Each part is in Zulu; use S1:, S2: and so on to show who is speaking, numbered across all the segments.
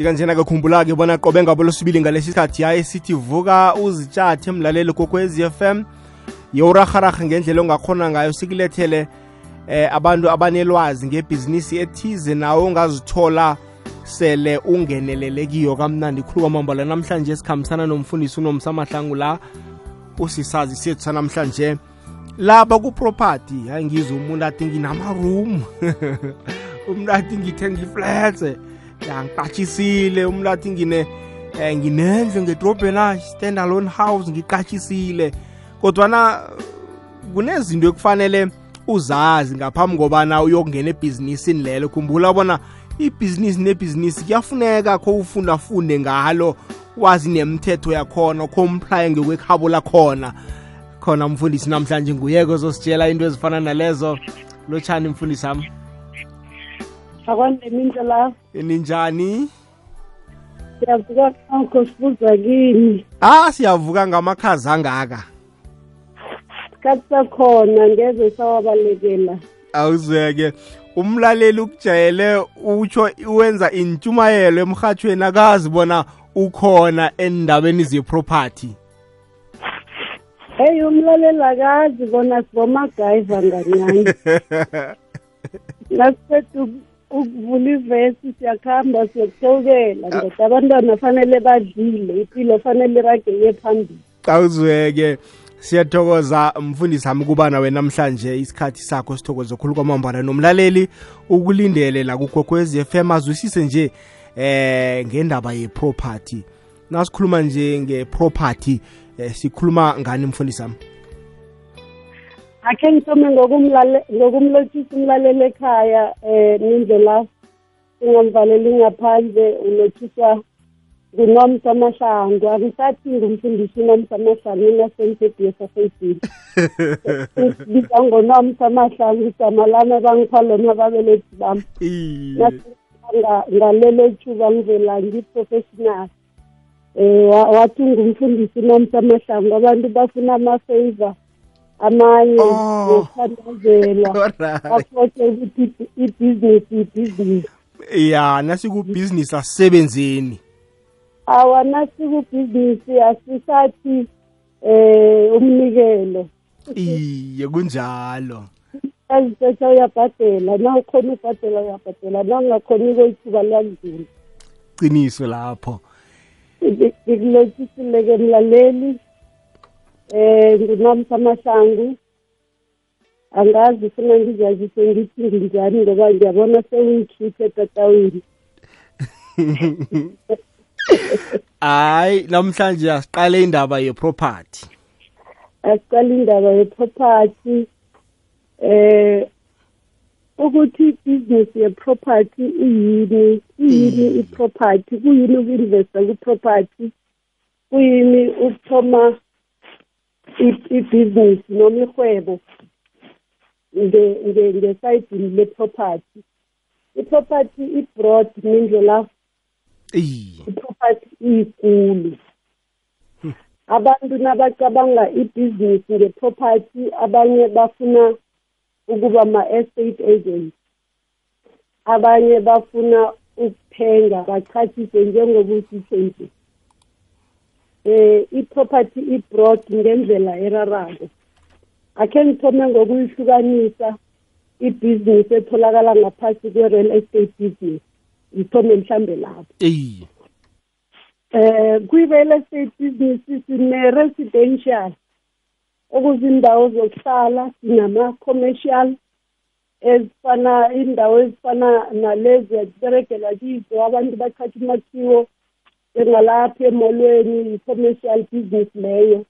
S1: njenganjena-ke khumbula-ke bona qobe ngabolosibili ngalesi sikhathi yaye sithi vuka uzitshathe emlaleli f m. Yewurahararha ngendlela ongakhona ngayo sikulethele eh abantu abanelwazi ngebhizinisi ethize nawe ongazithola sele ungenelelekiyo kamnandi khulu kwamambala. Namhlanje sikhambisana nomfundisi unomsamahlangu la usisazi sethu sanamhlanje. Laba ku-property hayi ngizwe umuntu athi nginamaroom umuntu athi ngithenga iflats yangiqatshisile umuntu athi ngine eh, nginendle ngedrobheni stand alone house ngiqatshisile kodwana kunezinto ekufanele uzazi ngaphambi kobana uyokungena ebhizinisini lelo. Khumbula bona ibhizinisi nebhizinisi kuyafuneka kho ufundafunde ngalo wazi nemithetho yakhona comply ngekwekhabo lakhona. Khona mfundisi namhlanje nguyeke ozositshela into ezifana nalezo. Lotshani mfundisi ami
S2: akwanemindla la.
S1: Ninjani?
S2: Siyavuka nokho sibuza kini
S1: ah siyavuka ngamakhazi angaka.
S2: Sikhathi sakhona ngeze sawabalekela.
S1: Awuzweke. Umlaleli ukujayele utsho wenza intshumayelo emrhatshweni akazi bona ukhona endabeni ze-property.
S2: Heyi umlaleli akazi bona sibomagayiva nganyani nasiqeda ukuvula ivesi siyakuhamba siyokuthewukela ndoda abantwana fanele badlile impilo fanele irageye phambili.
S1: Awuzweke siyathokoza mfundisi ami kuba nawe namhlanje isikhathi sakho sithokoze khulu kwamambala. Nomlaleli ukulindele la kugogwez FM azwisise nje eh ngendaba ye-property. Nasikhuluma nje nge-property eh, sikhuluma ngani mfundisi ami
S2: akhe ngithome ngokumlotshisa umlaleli ekhaya um nindlela singamvaleli ngaphandle ulothiswa ngunomsa mahlangu akusathi ngumfundisi unomsa mahlangu inasemsediyo safeyibhili biza ngonomsa mahlangu igama lami abangipha lona ababelethi bami. Ngalelo thuba ngivela ngiprofessional um wathi ngumfundisi unomsa mahlangu abantu bafuna ama-favor. Amanye ngokuthandazelwa bafothe ukuthi ibhizinisi ibhizinisi
S1: ya nasikubhizinisi asisebenzeni.
S2: Awanasibubhizinisi asisathi eh umnikelo.
S1: Iye kunjalo.
S2: Azithetha uyabhadela na ukhona ubhadela uyabhadela na ungakhoni koyithuba liyakudlula
S1: qiniso lapho.
S2: Ngikulotshisileke mlaleli. Eh ngunomsa mahlangu angazi ufuna ngizazise ngithi nginjani ngoba ngiyabona sewungikhiphe etatawini
S1: hayi namhlanje asiqale indaba ye-property.
S2: Asiqale indaba ye-property. Eh ukuthi ibhizinisi ye-property iyini iyini i-property kuyini uku-investa ku-property kuyini ukuthoma ibhizinisi noma ihwebo ngesayidini le-property i-property i-broad mindlela i-property iyikulu abantu nabacabanga ibhizinisi nge-property abanye bafuna ukuba ma-estate agents abanye bafuna ukuthenga bachashise njengoba usitsho nje eh i-property i-broad ngendlela erarako. Akhe ngithome ngokuyihlukanisa ibhizinisi etholakala ngaphasi kwe-real estate business. Ngithome mhlambe lapho. Eh kwi-real estate business sine-residential okuzindawo zokuhlala sinama-commercial ezifana indawo ezifana nalezi yakuberegela kizo abantu bathatha imakhiwo njengalapha emolweni i-commercial business leyo.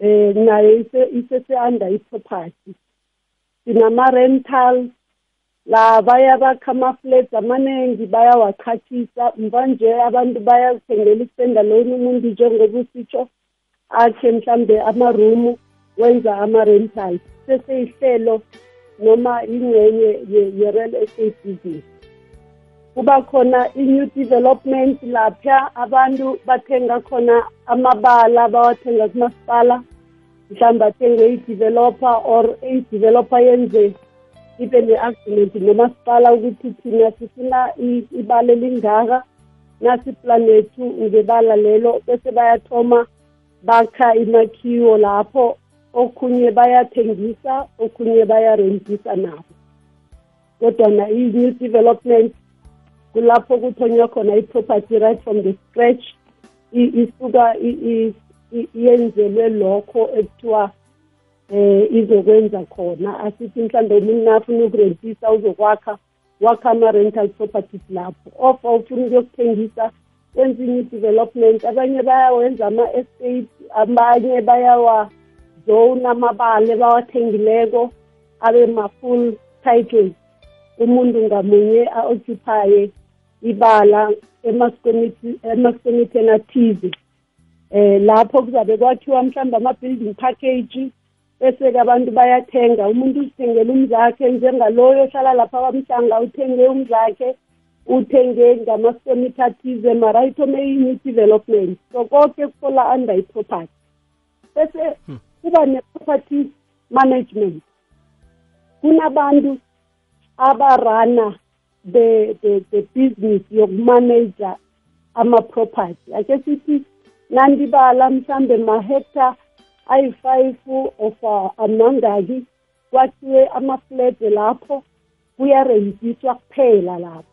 S2: Eh nayo isese-under i-property. Sinama-rentals la bayabakha ama-flats amaningi bayawachachisa mvanje abantu bayathengela i-standalone umuntu njengoba usitsho akhe mhlambe amarumu wenza ama-rentals seseyihlelo noma ingxenye ye-real estate business. Kuba khona i-new development lapha. Abantu bathenga khona amabala bawathenga kumasipala mhlawumbe athenge i-developer or i-developer yenze ibe ne-argument nomasipala ukuthi thina sifuna ibala elingaka nasi plan yethu ngebala lelo. Bese bayathoma bakha imakhiwo lapho okhunye bayathengisa okhunye bayarentisa nabo. Kodwa i-new development kulapho kuthonywa khona i-property right from the scratch isuka yenzelwe lokho ekuthiwa eh izokwenza khona. Asithi mhlawumbe umuntu nafuna ukurentisa uzokwakha wakha ama-rental properties lapho. Ofa ufuna ukuyokuthengisa wenza inye development. Abanye bayawenza ama-estate abanye bayawazona amabale bawathengileko abe ma-full title. Umuntu ngamunye a-occupaye ibala emaskomiteni athize. Eh lapho kuzabe kwakhiwa mhlawumbe ama-building package bese-ke abantu bayathenga. Umuntu uzithengela umzakhe njengaloyo ohlala lapha kwamhlanga uthenge umzakhe uthenge ngamaskomiti athize mara ithome i-new development. So konke kufola under i-property. Bese hmm. kuba ne-property management. Kunabantu abarana the the the business yokumaneja ama-property. Ake sithi nandibala mhlambe mahectare ayi-five of amangaki kwathiwe amaflede lapho kuyarentiswa kuphela lapho.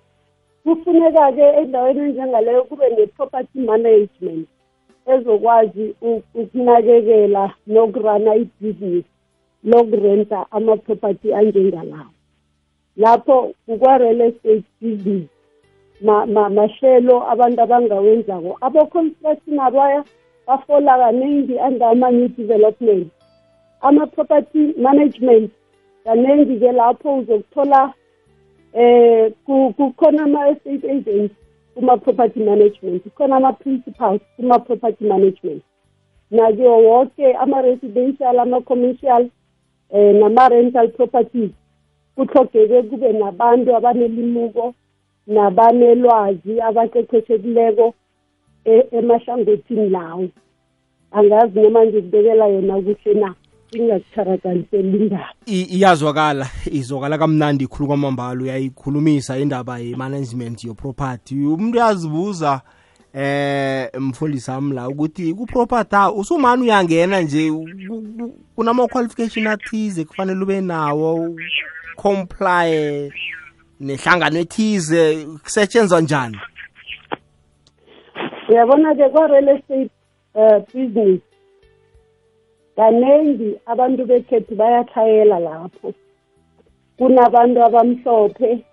S2: Kufuneka-ke endaweni enjengaleyo kube ne-property management ezokwazi ukunakekela nokurana ibhizinisi lokurenta ama-property anjengalawo. Lapho kukwa-real estate business mahlelo abantu abangawenzako abo-construction abaya bafola kaningi under ama-new development. Ama-property management kaningi-ke lapho uzokuthola eh kukhona ama-estate agents kuma-property management kukhona ama-principals kuma-property management. Nakiwo wonke ama-residential ama-commercial eh nama-rental properties. Kuhlogeke kube nabantu abanelimuko nabanelwazi abaqeqeshekileko e-, emahlangothini lawo. Angazi noma ngikubekela yona kuhle na ingakutharakaliseli indaba.
S1: Iyazwakala izwakala kamnandi ikhulu kwamambala uyayikhulumisa indaba ye-management yoproperty umuntu uyazibuza eh mfundisi wami la ukuthi ku-property usumani uyangena nje kunama-qualification athize kufanele ube nawo? Comply nehlangano ethize kusetshenzwa njani?
S2: Uyabona-ke kwa-real estate uh, business kaningi abantu bekhethu bayathayela lapho. Kunabantu abamhlophe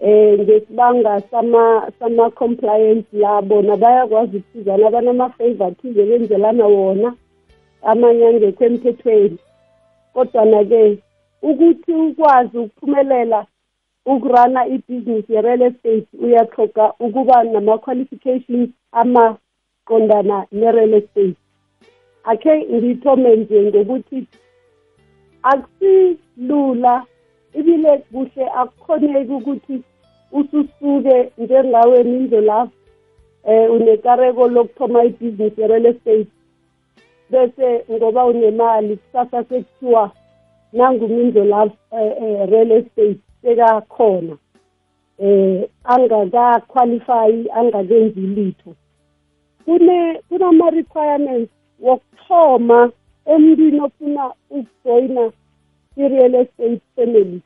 S2: eh ngesibanga sama sama compliance labo nabayakwazi ukuthizana abanama-favor athize benzelana wona amanye angekho emthethweni. Kodwana-ke ukuthi ukwazi ukuphumelela ukurana ibhizinisi ye-real estate uyathoga ukuba nama-qualifications amaqondana ne-real estate. Akhe ngithome nje ngokuthi akusilula ibile kuhle akukhoneki ukuthi ususuke njengawe mindlelafu eh unekareko lokuthoma ibhizinisi ye-real estate. Bese ngoba unemali kusasa sekuthiwa nangumindlelafu eh, eh, real estate sekakhona eh angakaqualify angakenzi litho. Kune kunama requirements wokuthoma emntwini ofuna ukujoyina i-real estate family.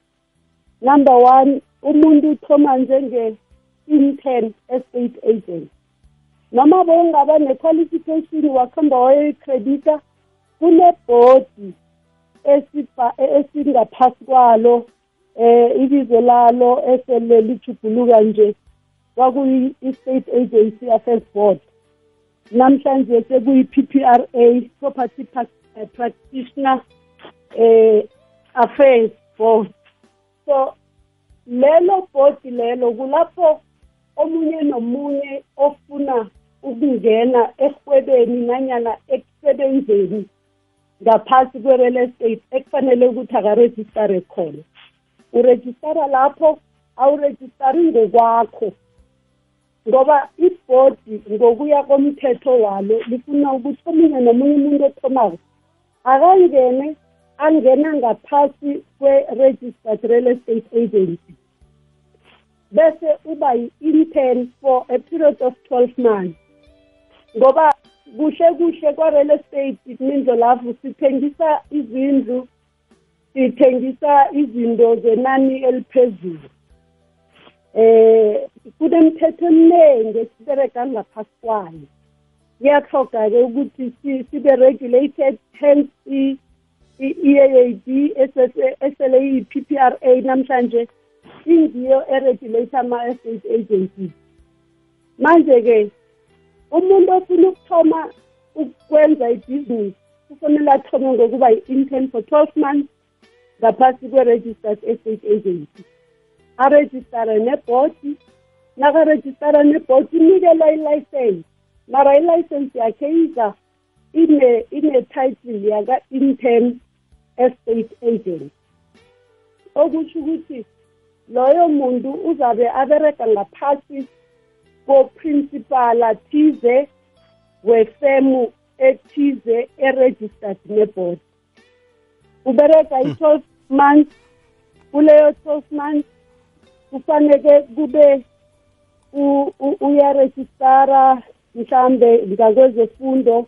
S2: Number one umuntu uthoma njenge-intern estate agent. Noma bowungaba ne-qualification wakhamba wayoyicredita kunebhodi esingaphasi kwalo eh ibizo lalo esele lijuguluka nje kwakuyi-state agency affairs board namhlanje sekuyi-PPRA property eh, practitioner eh affairs board. So lelo board lelo kulapho omunye nomunye ofuna ukungena ehwebeni nanyana ekusebenzeni ngaphasi kwe-real estate ekufanele ukuthi akarejistare khona. Urejistara lapho awurejistari ngokwakho. Ngoba ibhodi ngokuya komthetho walo lifuna ukuthi omunye nomunye umuntu othomako akangene angena ngaphasi kwe-registered real estate agency. Bese uba yi-intern for a period of 12 months. Ngoba kuhle kuhle kwa-real estate mindlolavu sithengisa izindlu sithengisa izinto zenani eliphezulu. Eh kunemithetho eminingi esibereka ngaphasi kwayo. Kuyahloga-ke ukuthi sibe regulated hence i-EAAD esele iyi-PPRA namhlanje ingiyo eregulate ama-estate agencies. Manje-ke umuntu ofuna ukuthoma ukwenza ibhizinisi kufanele athome ngokuba yi-intern for twelve months ngaphasi kwe-registered estate agency. Arejistare nebhodi nakarejistara nebhodi inikelwa ilicense. Mara ilicense yakhe iza ine-title yaka-intern estate agent. Okusho ukuthi loyo muntu uzabe abereka ngaphasi koprincipala thize wefemu ethize eregistered neboard ubereka i-twelve months. Kuleyo twelve months kufaneke kube uyarejistara mhlambe ngakwezefundo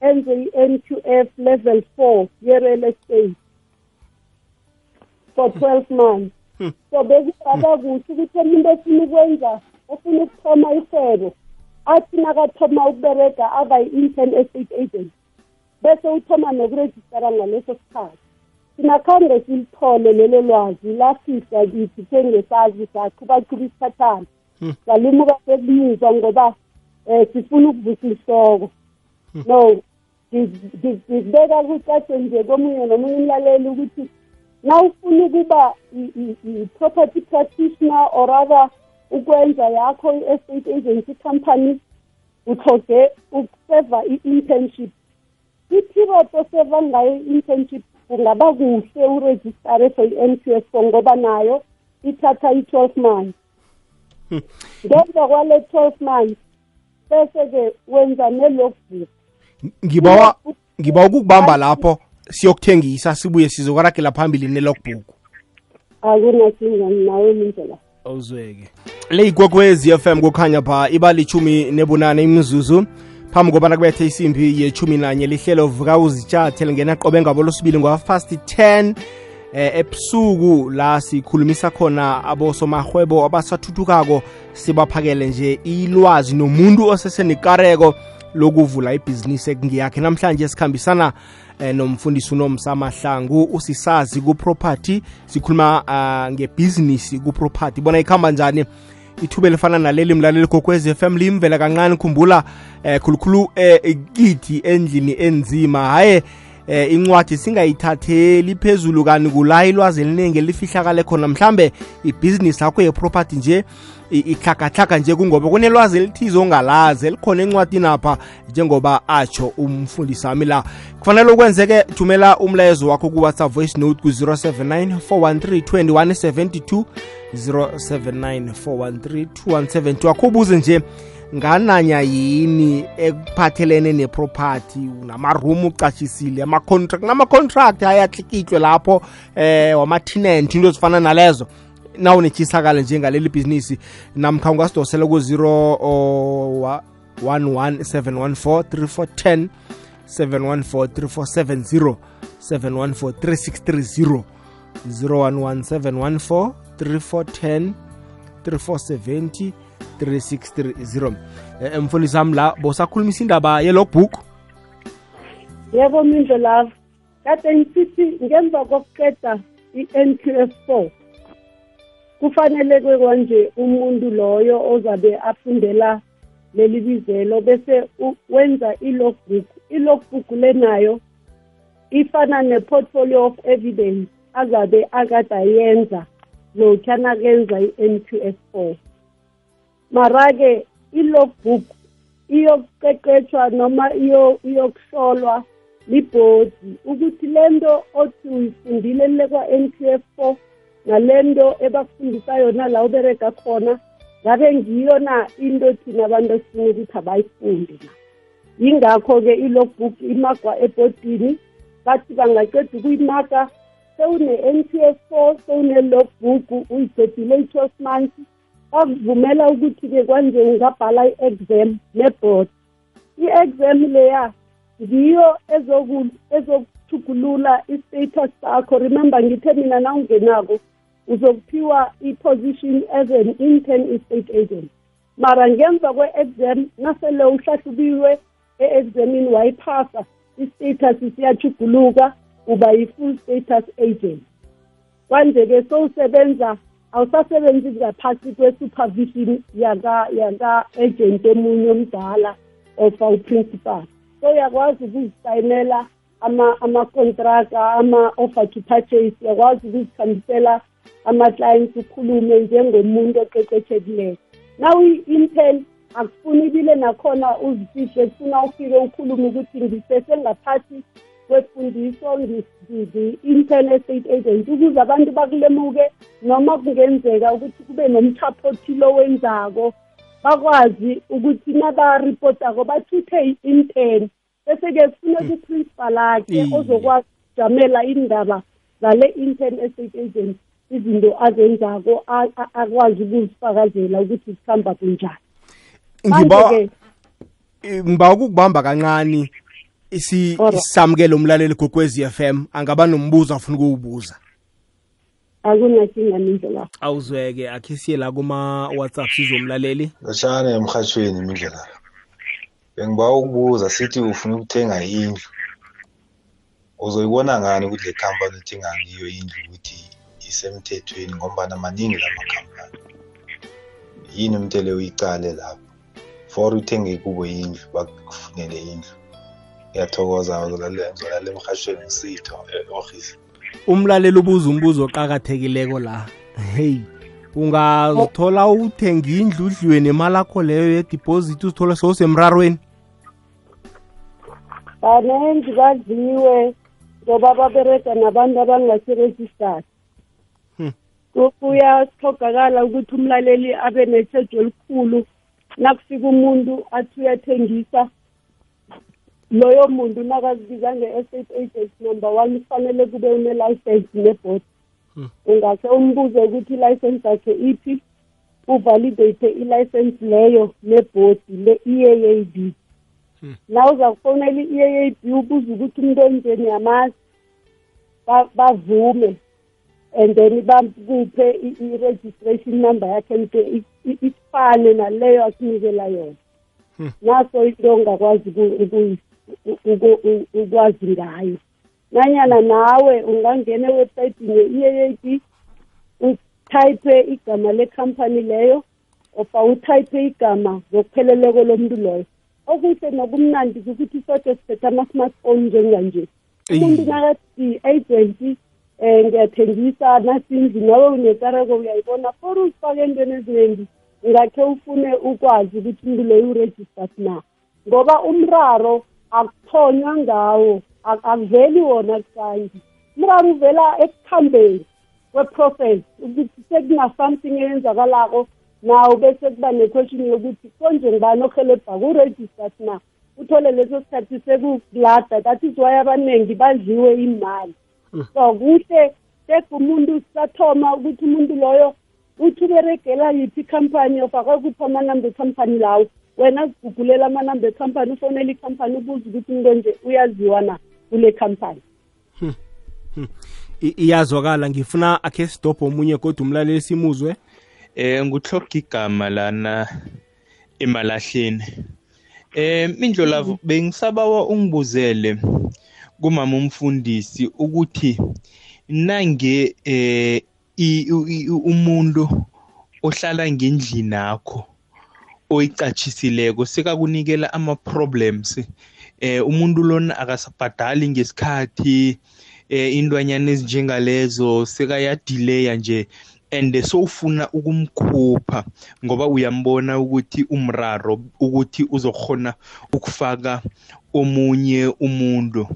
S2: enze i-n q f level four ye-real estate for twelve months. Hmm. so bekungaba kuhle ukuthi umuntu ofuna ukwenza. Ofuna ukuthoma ihwebo athi nakathoma ukuberega aba yi-intern estate agent. Bese uthoma nokurejistara ngaleso sikhathi. Thina khange silithole lelo lwazi lafihla kithi kengesazi saqhubachuba isikhathana. Hmm. salimuka sekumuva ngoba um sifuna ukuvusa ihloko hmm. no ngibeka kucace nje komunye nomunye umlaleli ukuthi na ufuna ukuba i-property practitioner or rather ukwenza yakho i-estate agency company uthoge ukuseva i-internship. I-period oseva ngayo i-internship kungaba kuhle urejistare for i-n q s four ngoba nayo ithatha i-twelve months. Hmm. ngemva kwale twelve months bese-ke wenza nelogbook.
S1: Ngibawa ngibawa ukukubamba lapho siyokuthengisa sibuye sizokuragela phambili nelogbook.
S2: Akunakinga nawe mindlela
S1: awuzweke le ikwekwez FM kukhanya pha iba lichumi nebunane imizuzu. Phambi kobana kubethe isimbi yechumi nanye lihlelo vuka uzitshathe lingena qobe ngabo losibili ngo-half past 10 eh, ebusuku. La sikhulumisa khona abosomahwebo abasathuthukako sibaphakele nje ilwazi nomuntu osesenekareko lokuvula ibhizinisi ekungiyakhe namhlanje sikhambisana eh, nomfundisi unomsamahlangu usisazi kuproperty sikhuluma uh, ngebhizinisi kuproperty. Bona ikhamba njani? Ithuba elifana naleli mlaleli gokwez FM limvela kancane khumbula eh, khulukhulu eh, kithi endlini enzima. Haye eh, incwadi singayithatheli phezulu kani kula ilwazi eliningi lifihlakale khona. Mhlambe ibhizinisi yakho yeproperty nje ihlakahlaka nje kungoba kunelwazi elithize ongalazi elikhona encwadini apha njengoba atsho umfundisi wami la. Kufanele ukwenzeke thumela umlayezo wakho ku-whatsapp voice note ku-079 413 2172 079 413 2172 akho ubuze nje ngananya yini ekuphathelene neproperty namaroom ucashisile ama-contract nama-contract ayatlikitlwe lapho eh wama-tenant into ezifana nalezo. Na njengaleli bhizinisi namkha ungasidosela ku-0 11714 714 3470 714 3410 3470 3630 eh, mfundisi wami la bosakhulumisa indaba ye-logbook?
S2: Yebo mindlo lava kade ngisithi ngemva kokuqeda i-n q s four kufanele kwanje umuntu loyo ozabe afundela leli bizelo bese wenza i-logbook. I-logbook lenayo ifana ne-portfolio of evidence azabe akade yenza lokhana kenza i-n q s four. Mara-ke i-logbook iyokuqeqeshwa noma iyokuhlolwa libhodi ukuthi lento othi uyifundile lekwa-n q f four nalento ebakufundisa yona la ubereka khona ngabe ngiyo na into thina abantu esifuna ukuthi abayifundi na? Yingakho-ke i-logbook imagwa ebhodini bathi bangaqeda ukuyimaga sewune-n q f four sewune-logbook uyibhedile i-twelve months bakuvumela ukuthi-ke kwanje ungabhala i-exam ne-board i-exam leya ngiyo ezokuthugulula i-status sakho. Remember ngithe mina na ungenako uzokuphiwa i-position as an intern estate agent. Mara ngemva kwe-exam nasele uhlahlubiwe e-examini wayiphasa i-status siyachuguluka uba yi-full status agent. Kwanje-ke sowusebenza awusasebenzi ngaphasi kwe-supervision yaka-agent emunye omdala of awu-principal so uyakwazi ukuzisayinela ama-contractor ama-offer to purchase uyakwazi ukuzikhambisela ama-clients ukhulume njengomuntu oqeqeshekileyo na uyi-intern akufuni ibile nakhona uzifihle kufuna ufike ukhulume ukuthi ngisesengaphathi kwefundiso ngi-intern estate agent ukuze abantu bakulemuke noma kungenzeka ukuthi kube nomthapho othile owenzako bakwazi ukuthi nabaripotako bathuthe i-intern. Bese-ke kufuneka uprincipal akhe ozokwazi ukujamela indaba zale intern estate agent izinto azenzako akwazi ukuzifakazela ukuthi zihamba kunjani.
S1: Ngiba ukukubamba kancane. Isamukele umlaleli gokwezi FM angaba nombuzo afuna ukuwubuza?
S2: Akunakinga mindlela
S1: awuzweke akhe siye la kuma WhatsApp sizomlaleli
S3: lotshana emhathweni imindlela. Bengiba ukubuza sithi ufuna ukuthenga indlu. Uzoyibona ngani ukuthi le company ethenga ngiyo indlu ukuthi isemthethweni ngombana maningi lamakhampani yini umthele uyicale lapho? For uthenge kubo indlu bakufunele indlu. Ngiyathokoza ngizolale emhashweni ngisitho e-office
S1: umlaleli ubuza umbuzo oqakathekileko la. Hey ungazithola uthenga indlu udliwe nemali akho leyo yedeposit uzithola sowusemrarweni
S2: banengi badliwe ngoba baberega nabantu abangasiregistered kuyahlogakala ukuthi umlaleli abe netshejwe elikhulu nakufika umuntu athi uyathengisa loyo muntu nakazibiza nge-estate agent number one kufanele kube une-license nebhodi ungase umbuze ukuthi ilicense yakhe iphi uvalidate ilicense leyo nebhodi le-eaab na uza kufonela i-eaab ubuze ukuthi umuntu onjeni yamazi bavume and then bakuphe i-registration number yakhe nto ifane naleyo akunikela yona. Naso into ongakwazi ukwazi ngayo. Nanyana nawe ungangena ewebsayitini ye-eaab uthayiphe igama lekhampani leyo ofa uthayiphe igama ngokupheleleko lomuntu loyo. Okuhle nokumnandi ukuthi soke siphethe ama-smartphone njenganje. Umuntu nakathi agent um ngiyathengisa nasindlu nawe unekareko uyayibona for uzifake entweni eziningi ngakhe ufune ukwazi ukuthi umuntu loyo uregistered na ngoba umraro akuthonywa ngawo akuveli wona kusanji umraro uvela ekukhambeni kwe-process ukuthi sekuna-something eyenzakalako nawo bese kuba ne-question yokuthi konje ngibani ohelebha ku-registered na uthole leso sikhathi sekukulada that is why abaningi badliwe imali. So kuhle sekumuntu sathoma ukuthi umuntu loyo uthi uberegela yiphi ikhampani ofaka kuphi amanamba ekhampani lawo? Wena zigugulela amanamba ekhampani ufonela ikhampani ubuze ukuthi umuntu onje uyaziwa na kule khampani?
S1: Iyazwakala. Ngifuna akhe stop omunye kodwa umlaleli simuzwe.
S4: Eh nguhloga igama lana emalahleni. Eh mindlolavu bengisabawa ungibuzele kumama umfundisi ukuthi nange eh umuntu ohlala ngendlini nakho oyicatshisileko sekakunikela ama-problems. Eh umuntu lona akasabhadali ngesikhathi eh indwanyana ezinjengalezo sekayadileya nje and sowufuna ukumkhupha ngoba uyambona ukuthi umraro ukuthi uzokhona ukufaka omunye umuntu.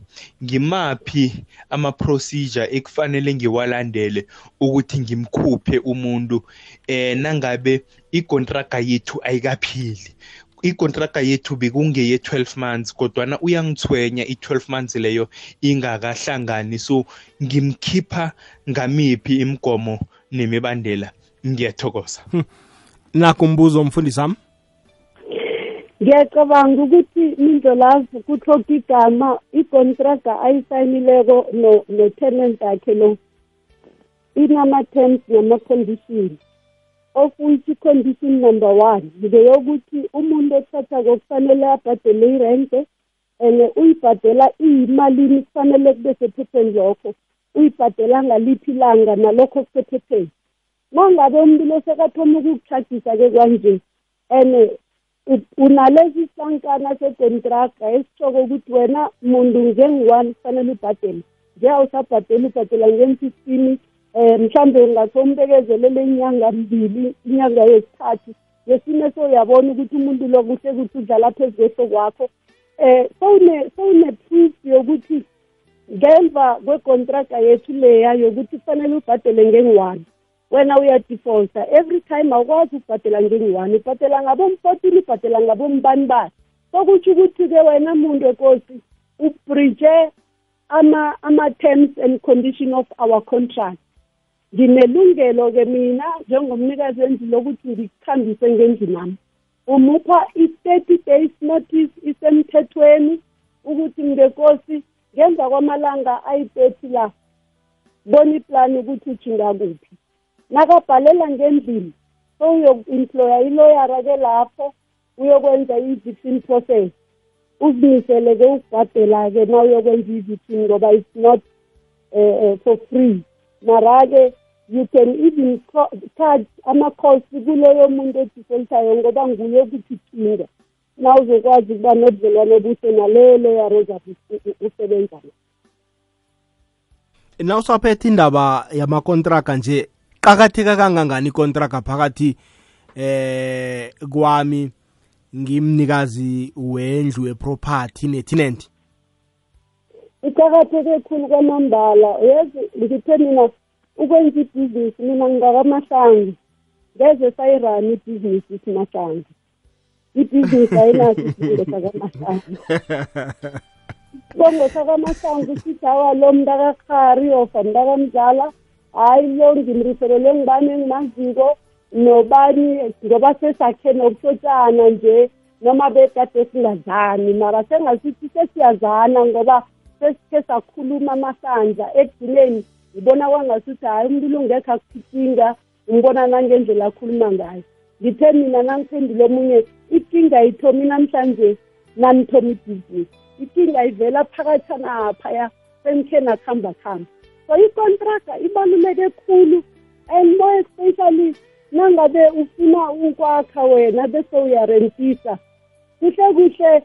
S4: Ngimaphi ama-procedure ekufanele ngiwalandele ukuthi ngimkhuphe umuntu? Eh nangabe ikontraga yethu ayikaphili ikontraga yethu bekungeye 12 months kodwana uyangithwenya i12 months leyo ingakahlangani. So ngimkhipha ngamiphi imigomo nemibandela? Ngiyathokoza.
S1: Nakho umbuzo mfundisi wami?
S2: Ngiyacabanga ukuthi mindlolavu kuhloka igama icontraga ayisayinileko no-tenant akhe lo. Inama-terms nama-conditions. Of which condition number one ngeyokuthi umuntu othathako kufanele abhadele irente and uyibhadela iyimalini kufanele kube sephepheni lokho uyibhadela ngaliphi ilanga nalokho kusephepheni mangabe umuntu lo sekathoma ukukuchagisa-ke kwanje and unalesi sihlankana sekontraga esitshoko ukuthi wena muntu njengiwani kufanele ubhadele. Nje awusabhadeli ubhadela ngen-fifteen um mhlawumbe ungatho umbekezelele inyanga mbili inyanga yesithathu. Ngesimo soyabona ukuthi umuntu lo kuhle kuthi udlala phezu kweso kwakho. Um sowune-proof yokuthi ngemva kwekontraga yethu leya yokuthi kufanele ubhadele ngengi-one wena uyadefaulta every time awukwazi ukubhadela ngengi-one ubhadela ngabom-fourteen ubhadela ngabombanibani sokutsho ukuthi-ke wena muntu enkosi ubridge ama-terms and condition of our contract. Nginelungelo-ke mina njengomnikazi wendlu lokuthi ngikukhambise ngendlu nami. Umupha i-thirty days notice isemthethweni ukuthi ngekosi ngemva kwamalanga ayi-thirty la bona iplani ukuthi ujinga kuphi. Nakabhalela ngendlini so uyoku-employa iloyara-ke lapho uyokwenza i-victim process. Uzimisele-ke ukubhadela-ke ma uyokwenza i-victim ngoba it's not uh, for free. Mara-ke you can even charge ama-cost kuloyo muntu edifoltayo ngoba nguye ukuthi kinga na uzokwazi ukuba nobudlelwane obuhle naleyo loyara ozabe usebenza
S1: na usaphethe indaba yamakontraga nje qakatheka kangangani ikontraga phakathi eh kwami ngimnikazi wendlu weproperty netenant?
S2: Iqakatheke khulu kwamambala. Yazi ngithe mina ukwenza ibhizinisi mina ngingakamahlanga ngeze sayirani ibhizinisi simahlanga ibhizinisi ayinaso isidingo sakamahlanga isibongo sakamahlanga sithi awa lo mntakakhari ofa mntakamdlala hayi lo ngimriselele ngibani engimaziko nobani ngoba sesakhe nokuhlotshana nje noma bekade singazani mara sengasithi sesiyazana ngoba sesikhe sakhuluma amahlandla ekugcineni ngibona kwangasuthi hhayi umuntu ulungekho akusinkinga ngibona nangendlela akhuluma ngayo. Ngithe mina nangiphendule omunye ikinga ithomi namhlanje nanithoma ibhizinisi. Ikinga ivela phakathanaaphaya sengikhe nakuhamba kuhamba so ikontraga ibaluleke khulu and more especially nangabe ufuna ukwakha wena bese uyarentisa kuhle kuhle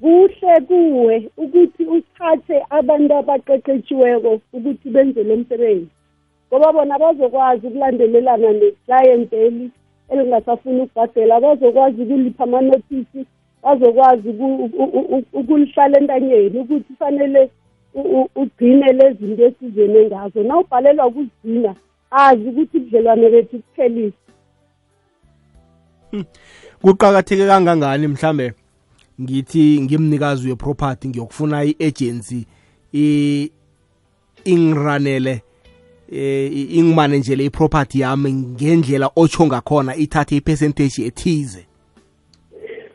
S2: kuhle kuwe ukuthi uthathe abantu abaqeqetshiweko ukuthi benze lo msebenzi. Ngoba bona bazokwazi ukulandelelana neclienteli elingasafuni ukubhadela bazokwazi ukulipha amanotisi bazokwazi ukulihlala entanyeni ukuthi kufanele ugcine lezi zinto esizene ngazo. Na ubhalelwa ukuzigcina azi ukuthi ubudlelwane bethu kuphelile
S1: kuqakatheke kangangani mhlambe? Ngithi ngimnikazi weproperty ngiyokufuna i-agency ingiranele eh ingimanejele iproperty yami ngendlela otsho ngakhona ithathe ipercentage ethize.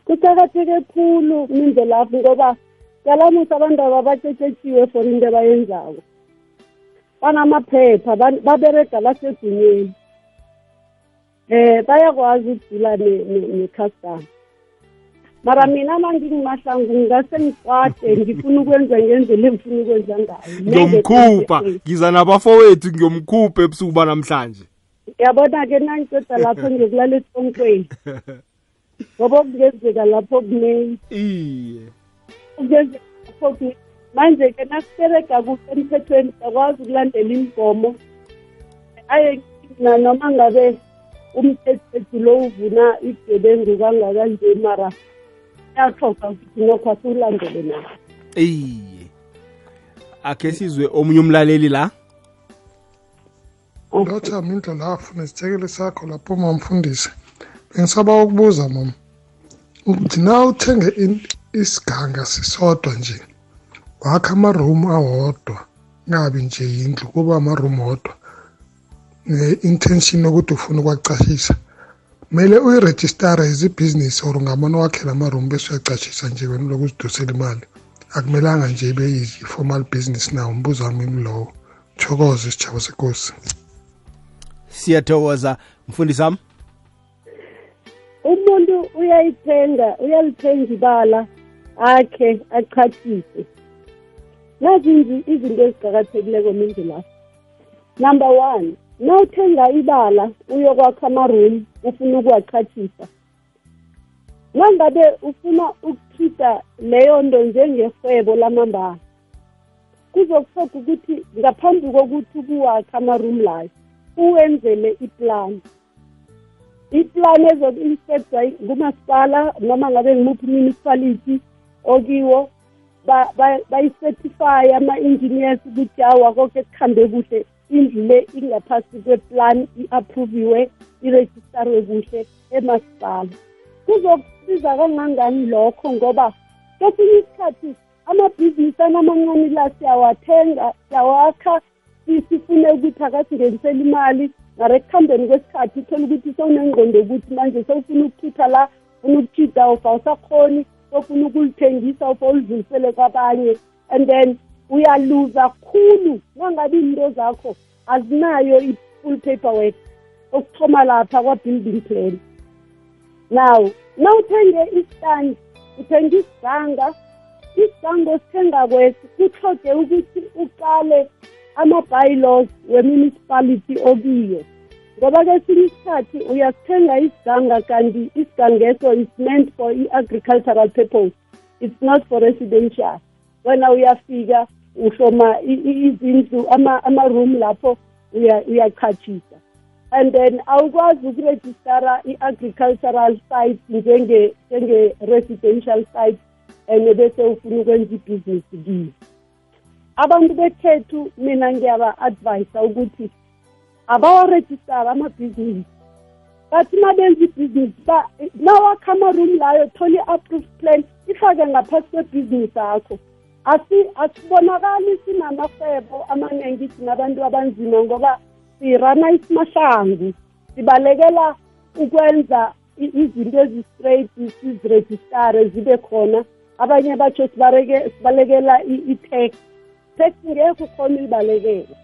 S2: Kuqakatheke khulu mindlelapho ngoba kalamusa abantu ababatshetshetshiwe for into abayenzako. Banamaphepha baberega lasedunyeni eh bayakwazi ukudila necustom mara mina ma ngingimahlangu ngingase ngikwade ngifuna ukwenza ngendlela engifuna ukwenza ngayo.
S1: Ngiyomkhupha. ngiza nabafowethu ngiyomkhupha ebusuku banamhlanje
S2: yabona-ke nangiceda lapho ngiyokulala esisonkweni ngoba okungenzeka lapho kunengi.
S1: Iye.
S2: Okungenzeka lapho kunengi. Manje-ke nakuserega kuhle emthethweni siyakwazi ukulandela imigomo. Aye noma ngabe umthethethu lo uvuna igebengu kangakanje mara uyathoga ukuthi nokho asiwulandele nawo
S1: iye akhe sizwe omunye umlaleli la?
S5: Lothami indlelafu nesithekeli sakho lapho mamfundisi bengisaba ukubuza mama ukuthi na uthenge isiganga sisodwa nje? Wakha amarumu awodwa ngabi nje yindlu kuba amarumu odwa. Ne-intention yokuthi ufuna ukwacashisa kumele uyirejistare izibhizinisi or ungamane wakhela amaroom bese uyacashisa nje wena lokuzidosela imali. Akumelanga nje ibe yi-formal business nawo umbuzo wami imlowo thokoze isijabo senkosi
S1: siyathokoza. Mfundisi wami?
S2: Umuntu uyayithenga uyalithenga ibala akhe achathise nazinzi izinto eziqakathekileko mindlu lapho number one nawuthenga ibala uyokwakha amaroom ufuna ukuwachathisa nangabe ufuna ukukhipha leyo nto njengerhwebo lamambala kuzokufoga ukuthi ngaphambi kokuthi ukuwakha amaroom layo uwenzele iplani iplani ezoku-inspectwa ngumasipala noma ngabe ngimuphi municipality okiwo bayicertifye ama-engineers ukuthi awa konke kuhambe kuhle. Indlu le ingaphasi kweplan i-approviwe irejistarewe kuhle emasipala. Kuzokusiza kangangani lokho? Ngoba kwesinye isikhathi amabhizinisi anamancane la siyawathenga siyawakha sifune ukuthi akasingenisela imali. Ngare ekuhambeni kwesikhathi uthole ukuthi sewunengqondo ukuthi manje sewufuna ukukhipha la funa ukukhipha ufa usakhoni sofuna ukulithengisa ufa ulidlulisele kwabanye and then uyaluza khulu. Nangabe into zakho azinayo i-full paper work okuthoma lapha kwa-building plan. Now nawuthenge istand uthenga isiganga isigango osithenga kwesi kuhloge ukuthi uqale ama-bylaws we-municipality okiyo. Ngoba kesinye isikhathi uyasithenga isiganga kanti isigangeso is meant for i-agricultural purpose. It's not for residential. Wena uyafika uhloma izindlu ama-room lapho uyachachisa. And then awukwazi ukurejistara i-agricultural site njenge-residential site and bese ufuna ukwenza ibhizinisi kiyo abantu bekhethu mina ngiyaba-advisa ukuthi abawarejistara amabhizinisi. Bathi mabenza ibhizinisi nawakha amaroom layo thola i-approved plan ifake ngaphasi kwebhizinisi akho asibonakali sinamahwebo amaningi sinabantu abanzima ngoba sirana isimahlangu. Sibalekela ukwenza izinto ezi-straight sizirejistare zibe khona. Abanye batsho sibalekela i-tax. Tax ngekho ukhona uyibalekela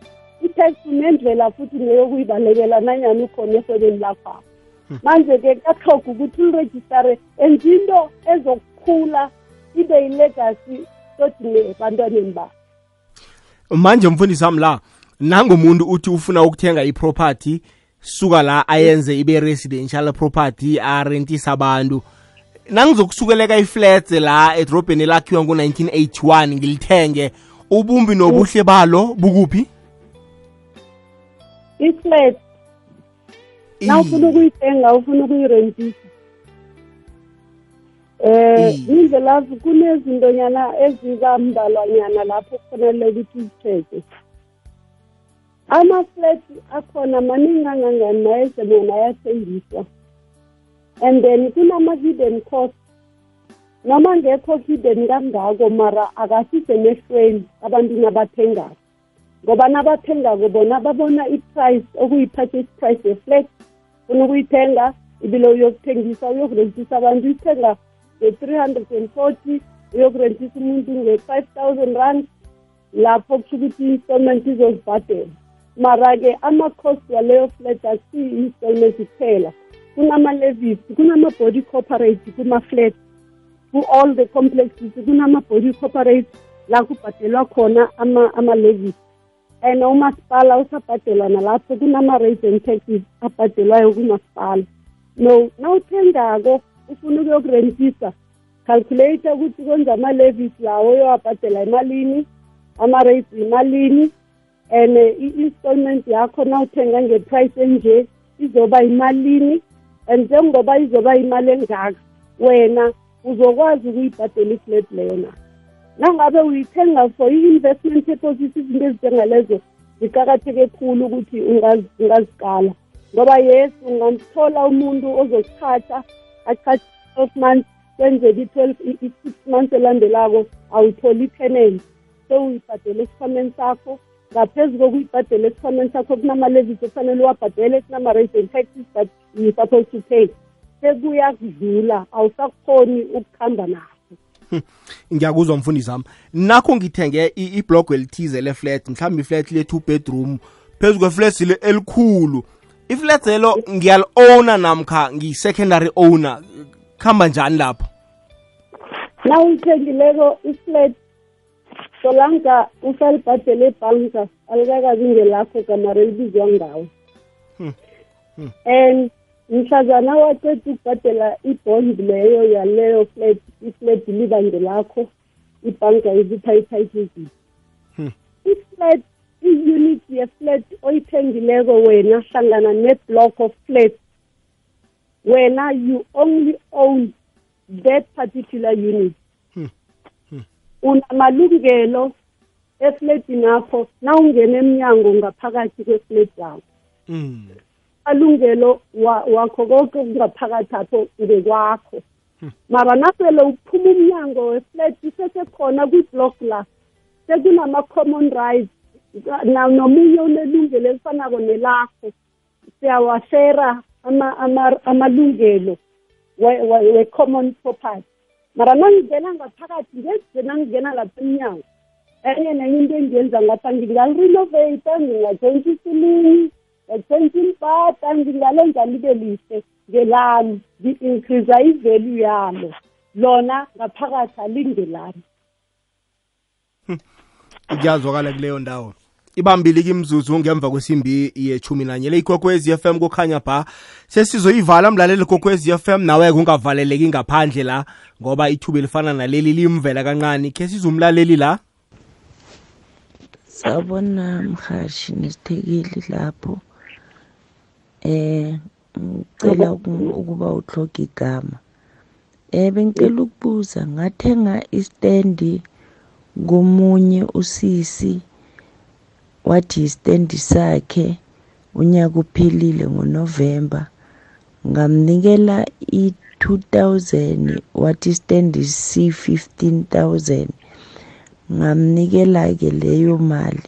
S2: i-tax unendlela futhi neyokuyibalekela nanyani ukhona ehwebeni lakhwabo hmm. manje-ke kuyahloga ukuthi ulirejistare and into ezokukhula ibe yilegacy toti nebantwaneni ba
S1: manje mfundisi wami la nangomuntu uthi ufuna ukuthenga iproperty suka la ayenze ibe residential property arentisa abantu. Nangizokusukeleka iflats la edrobheni elakhiwa ngo-1981 ngilithenge ubumbi nobuhle balo bukuphi
S2: iflat na ufuna ukuyithenga ufuna ukuyirentisa. Eh indlela kunezintonyana ezibambalwanyana lapho kufanele ukuthi uzithethe ama-flat akhona maningi angangani nayeze bona ayathengiswa and then kunama-hidden cost. Noma ngekho hidden kangako mara akasisemehlweni abantu nabathengako. Ngoba nabathengako bona babona i-price okuyi-purchase price ye-flat funa ukuyithenga ibile uyokuthengisa uyokurentisa abantu uyithenga nge-three hundred and forty uyokurentisa umuntu nge-five thousand rand lapho kusho ukuthi i-installment izozibhadela. Mara-ke ama-cost waleyo flat asiyi-installment kuphela. Kunama-levis kunama-body corporate kuma-flat ku-all the complexes kunama-body corporate la kubhadelwa khona ama-levis and umasipala usabhadelwa nalapho kunama-rates and taxes abhadelwayo kumasipala. No nawuthengako ufuna ukuyokurentisa calculator ukuthi kwenza ama-levis lawo uyowabhadela imalini ama-rates imalini and i-installment yakho nawuthenga nge-price enje izoba imalini and njengoba izoba imali engaka wena uzokwazi ukuyibhadela iflat leyo na nangabe uyithenga for i-investment purposes izinto ezinjengalezo ziqakatheke khulu ukuthi ungazikala. Ngoba yes ungamthola umuntu ozokuthatha athatha twelve months kwenzeka i-twelve i-six months elandelako awutholi i-tenant sewuyibhadele esikhwameni sakho. Ngaphezu kokuyibhadela esikhwameni sakho kunama-levis okufanele uwabhadele kunama-rates and taxes that you supposed to pay. Sekuyakudlula awusakhoni ukuhamba naso
S1: ngiyakuzwa mfundisi wami. Nakho ngithenge iblogo elithize le-flat mhlawumbe iflat le-two bedroom phezu kweflat elikhulu. Iflat lelo ngiyali-owna namkha ngiyi-secondary owner. Kuhamba njani lapho?
S2: Na uyithengileko iflat solanga usalibhadele ebhanka alikakabi ngelakho gamare libizwa ngawo. And mhlazana waqeda ukubhadela ibond leyo yaleyo flat iflat liba ngelakho ibhanka izipha i-title deed iflat i-unit ye-flat oyithengileko wena hlangana ne-block of flat wena you only own that particular unit. Unamalungelo efletini yakho na ungena emnyango ngaphakathi kweflet yakho. Alungelo wakho konke kungaphakathi apho ngekwakho mara nasele uphuma umnyango weflat sesekhona kwi-block la sekunama-common rights nomunye unelungelo elifanako nelakho. Siyawashera amalungelo we-common property. Mara nangingena ngaphakathi ngeze nangingena lapha emnyango enye nenye into engiyenza ngapha ngingalirenovata ngingatshentsa isilingi ngatshentsa impata ngingalenza libe lihle. Ngelami. Ngi-increasa i-value yalo lona ngaphakathi alingelami
S1: kuyazwakala kuleyo ndawo. Ibambili kimzuzu ngemva kwesimbi yechumi nanye le ikwekwez f m kukhanya ba. Sesizoyivala mlaleli kokwez f m nawe ungavaleleki ngaphandle la ngoba ithuba elifana naleli limvela kancane. Khe sizumlaleli la?
S6: Sabona mhashi nesithekeli lapho eh ngicela ukuba uhloga igama. Eh bengicela ukubuza ngathenga istendi komunye usisi wathi istendi sakhe unyaka uphelile ngoNovember. Ngamnikela i2000 wathi istendi C15000 ngamnikela ke leyo mali.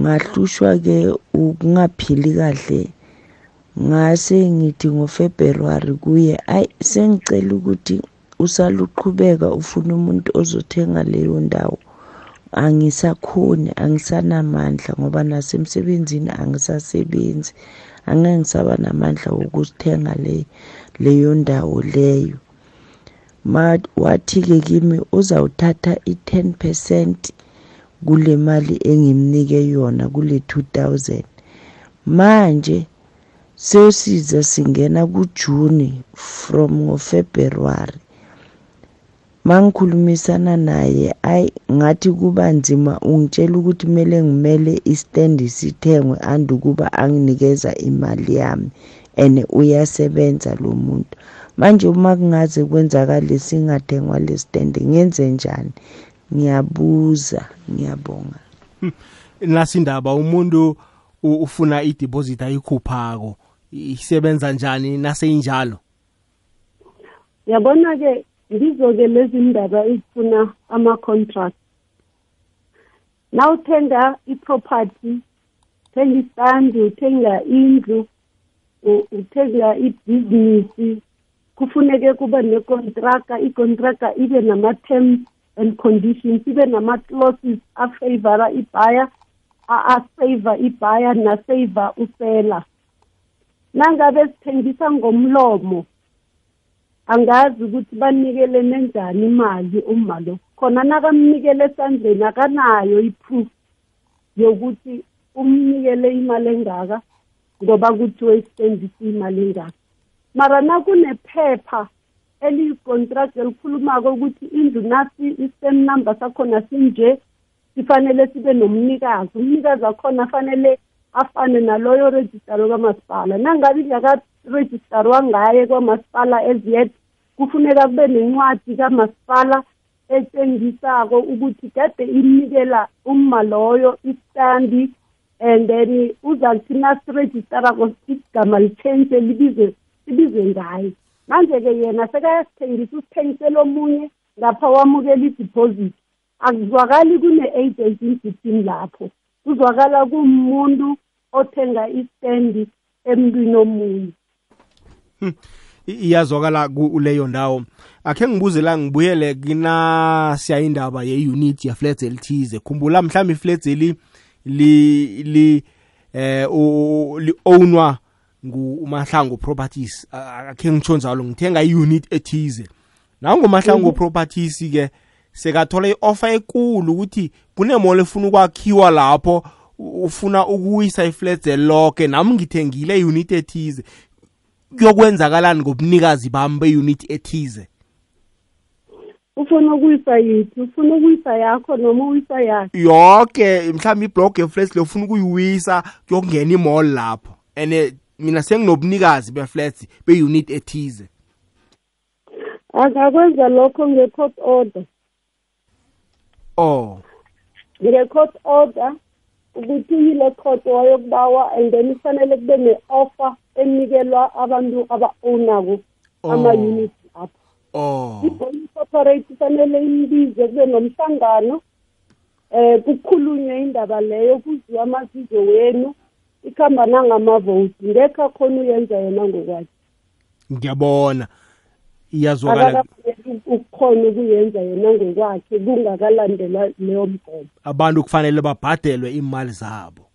S6: Ngahlushwa ke ukungaphili kahle ngase ngithi ngoFebruary kuye ayi sengicela ukuthi usaluqhubeka ufuna umuntu ozothenga leyo ndawo. Angisakhoni angisanamandla ngoba nasemsebenzini angisasebenzi. Angeke ngisaba namandla wokuzithenga le leyo ndawo leyo. Wathi-ke kimi uzawuthatha i-10% kule mali engimnike yona kule 2000 manje sesiza singena kujuni from ngofebruary. Mangikhulumisana naye ayi ngathi kuba nzima ungitshela ukuthi kumele ngimele istendi sithengwe andi ukuba anginikeza imali yami and uyasebenza lo muntu. Manje uma kungaze kwenzakale singathengwa le stendi ngenze njani? Ngiyabuza ngiyabonga.
S1: Nasindaba umuntu ufuna i-deposit ayikhuphako. Isebenza njani naseyinjalo
S2: yabona-ke ngizo-ke lezi ndaba ezifuna ama-contract nawuthenga i-property uthenga isandi uthenga indlu uthenga ibhizinisi kufuneke kuba nekontraka ikontraka ibe nama-terms and conditions ibe nama-clauses afavora ibhaya afavor ibhaya nasavor usela nangabe sithengisa ngomlomo angazi ukuthi banikelene njani imali uma lo khona nakamnikele esandleni akanayo i-proof yokuthi umnikele imali engaka ngoba kuthiwe isitendise imali engaka. Mara nakunephepha eliyi-contract elikhulumako ukuthi indlu nasi i-stem number sakhona sinje sifanele sibe nomnikazi. Umnikazi wakhona afanele afane naloyo rejistaro kamasipala. Nangabe ingaka-rejistarwa ngaye kwamasipala as yet kufuneka kube nencwadi kamasipala etshengisako ukuthi kade inikela umma loyo istandi and then uzakuthi nasirejistarako igama litshentshe libize libize ngaye. Manje-ke yena sekayasithengisa usithengisela omunye ngapha wamukela i-deposit. Akuzwakali kune-agent in between lapho. Kuzwakala kumuntu othenga istendi emntwini omunye.
S1: Iyazwakala kuleyo ndawo. Akhe ngibuze la ngibuyele kina siyayindaba ye-unit ya-flats elithize. Khumbula mhlawumbe iflats eli li li eh li-ownwa ngumahlango properties. Akhe ngitsho njalo ngithenga i-unit ethize. Nangumahlango properties ke sekathola i-offer ekulu ukuthi kunemolo efuna ukwakhiwa lapho ufuna ukuwisa iflats elonke nami ngithengile i-unit ethize. Kuyokwenzakalani ngobunikazi bami be-unit ethize?
S2: Ufuna ukuyisa yiphi? Ufuna ukuyisa yakho noma uyisa yakhe?
S1: Yonke mhlawumbe iblog yeflats le ufuna ukuyiwisa kuyokungena imall lapho. And mina senginobunikazi beflats be-unit ethize.
S2: Angakwenza lokho nge-court order.
S1: Oh.
S2: Nge-court order. Ukuthi uyile court wayokubawa and then kufanele kube ne-offer enikelwa abantu aba-ownako ama-unit apho
S1: oh.
S2: I-bond corporate kufanele imbize kube nomhlangano eh kukhulunywe indaba leyo kuziwe amazizo wenu ikhamba nangamavoti ngekho akhona uyenza yena ngokwakhe.
S1: Ngiyabona. Iyazwakala
S2: akakafanele ukukhona ukuyenza yena ngokwakhe kungakalandelwa leyo mgomo.
S1: Abantu kufanele babhadelwe imali zabo.